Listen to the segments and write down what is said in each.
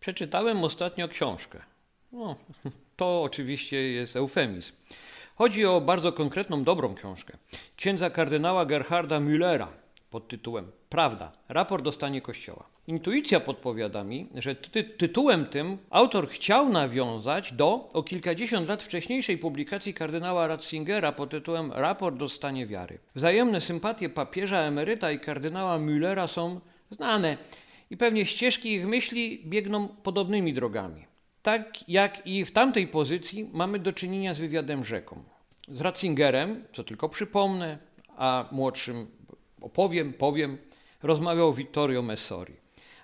Przeczytałem ostatnio książkę. No, to oczywiście jest eufemizm. Chodzi o bardzo konkretną, dobrą książkę. Księdza kardynała Gerharda Müllera pod tytułem Prawda. Raport o stanie Kościoła. Intuicja podpowiada mi, że ty tytułem tym autor chciał nawiązać do o kilkadziesiąt lat wcześniejszej publikacji kardynała Ratzingera pod tytułem Raport o stanie wiary. Wzajemne sympatie papieża emeryta i kardynała Müllera są znane i pewnie ścieżki ich myśli biegną podobnymi drogami. Tak jak i w tamtej pozycji mamy do czynienia z wywiadem rzeką. Z Ratzingerem, co tylko przypomnę, a młodszym opowiem, powiem, rozmawiał Vittorio Messori,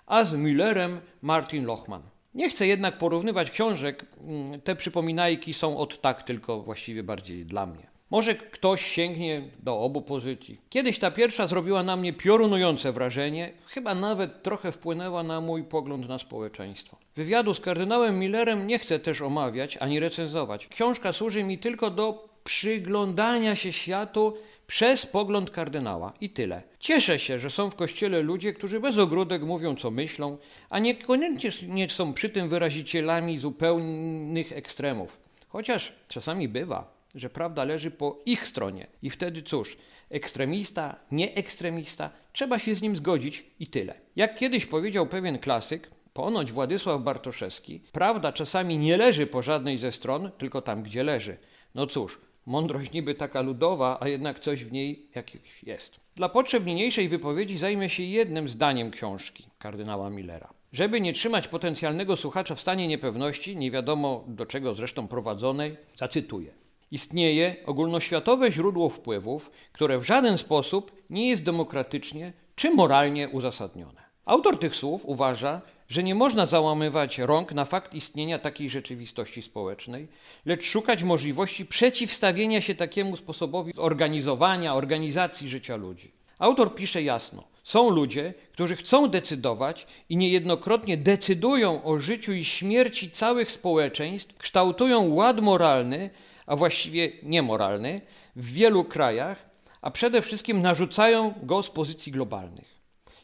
a z Müllerem Martin Lochman. Nie chcę jednak porównywać książek, mm, te przypominajki są od tak tylko właściwie bardziej dla mnie. Może ktoś sięgnie do obu pozycji. Kiedyś ta pierwsza zrobiła na mnie piorunujące wrażenie, chyba nawet trochę wpłynęła na mój pogląd na społeczeństwo. Wywiadu z kardynałem Millerem nie chcę też omawiać ani recenzować. Książka służy mi tylko do przyglądania się światu przez pogląd kardynała i tyle. Cieszę się, że są w kościele ludzie, którzy bez ogródek mówią, co myślą, a niekoniecznie nie są przy tym wyrazicielami zupełnych ekstremów. Chociaż czasami bywa, że prawda leży po ich stronie. I wtedy cóż, ekstremista, nie ekstremista, trzeba się z nim zgodzić i tyle. Jak kiedyś powiedział pewien klasyk, ponoć Władysław Bartoszewski, prawda czasami nie leży po żadnej ze stron, tylko tam, gdzie leży. No cóż, Mądrość niby taka ludowa, a jednak coś w niej jakieś jest. Dla potrzeb niniejszej wypowiedzi zajmę się jednym zdaniem książki kardynała Millera. Żeby nie trzymać potencjalnego słuchacza w stanie niepewności, nie wiadomo do czego zresztą prowadzonej, zacytuję. Istnieje ogólnoświatowe źródło wpływów, które w żaden sposób nie jest demokratycznie czy moralnie uzasadnione. Autor tych słów uważa, że nie można załamywać rąk na fakt istnienia takiej rzeczywistości społecznej, lecz szukać możliwości przeciwstawienia się takiemu sposobowi organizowania, organizacji życia ludzi. Autor pisze jasno: są ludzie, którzy chcą decydować i niejednokrotnie decydują o życiu i śmierci całych społeczeństw, kształtują ład moralny, a właściwie niemoralny w wielu krajach, a przede wszystkim narzucają go z pozycji globalnych.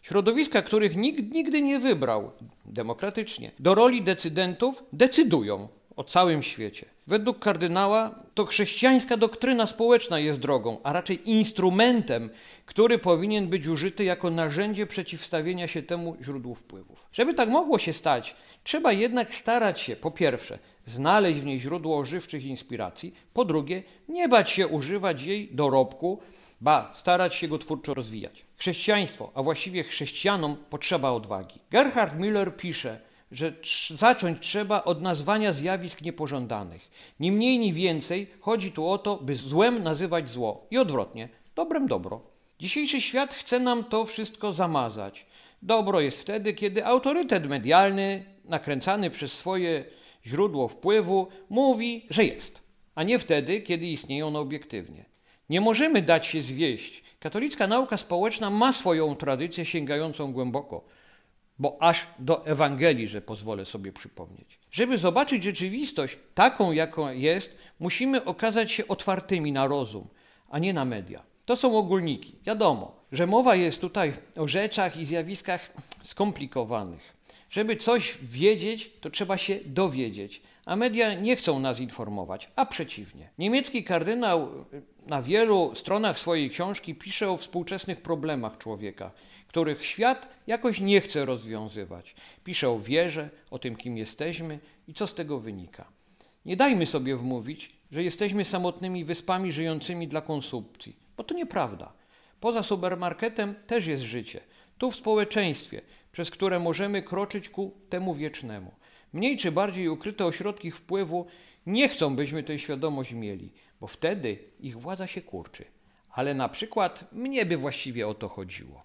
Środowiska, których nikt nigdy nie wybrał demokratycznie, do roli decydentów decydują o całym świecie. Według kardynała to chrześcijańska doktryna społeczna jest drogą, a raczej instrumentem, który powinien być użyty jako narzędzie przeciwstawienia się temu źródłu wpływów. Żeby tak mogło się stać, trzeba jednak starać się, po pierwsze, znaleźć w niej źródło ożywczych inspiracji, po drugie, nie bać się używać jej dorobku, ba, starać się go twórczo rozwijać. Chrześcijaństwo, a właściwie chrześcijanom potrzeba odwagi. Gerhard Müller pisze, że zacząć trzeba od nazwania zjawisk niepożądanych. Ni mniej, ni więcej chodzi tu o to, by złem nazywać zło i odwrotnie, dobrem dobro. Dzisiejszy świat chce nam to wszystko zamazać. Dobro jest wtedy, kiedy autorytet medialny, nakręcany przez swoje źródło wpływu, mówi, że jest, a nie wtedy, kiedy istnieje ono obiektywnie. Nie możemy dać się zwieść. Katolicka nauka społeczna ma swoją tradycję sięgającą głęboko, bo aż do Ewangelii, że pozwolę sobie przypomnieć. Żeby zobaczyć rzeczywistość taką, jaką jest, musimy okazać się otwartymi na rozum, a nie na media. To są ogólniki. Wiadomo, że mowa jest tutaj o rzeczach i zjawiskach skomplikowanych. Żeby coś wiedzieć, to trzeba się dowiedzieć, a media nie chcą nas informować, a przeciwnie. Niemiecki kardynał na wielu stronach swojej książki pisze o współczesnych problemach człowieka, których świat jakoś nie chce rozwiązywać. Pisze o wierze, o tym, kim jesteśmy i co z tego wynika. Nie dajmy sobie wmówić, że jesteśmy samotnymi wyspami żyjącymi dla konsumpcji, bo to nieprawda. Poza supermarketem też jest życie. Tu w społeczeństwie, przez które możemy kroczyć ku temu wiecznemu. Mniej czy bardziej ukryte ośrodki wpływu nie chcą, byśmy tę świadomość mieli, bo wtedy ich władza się kurczy. Ale na przykład mnie by właściwie o to chodziło.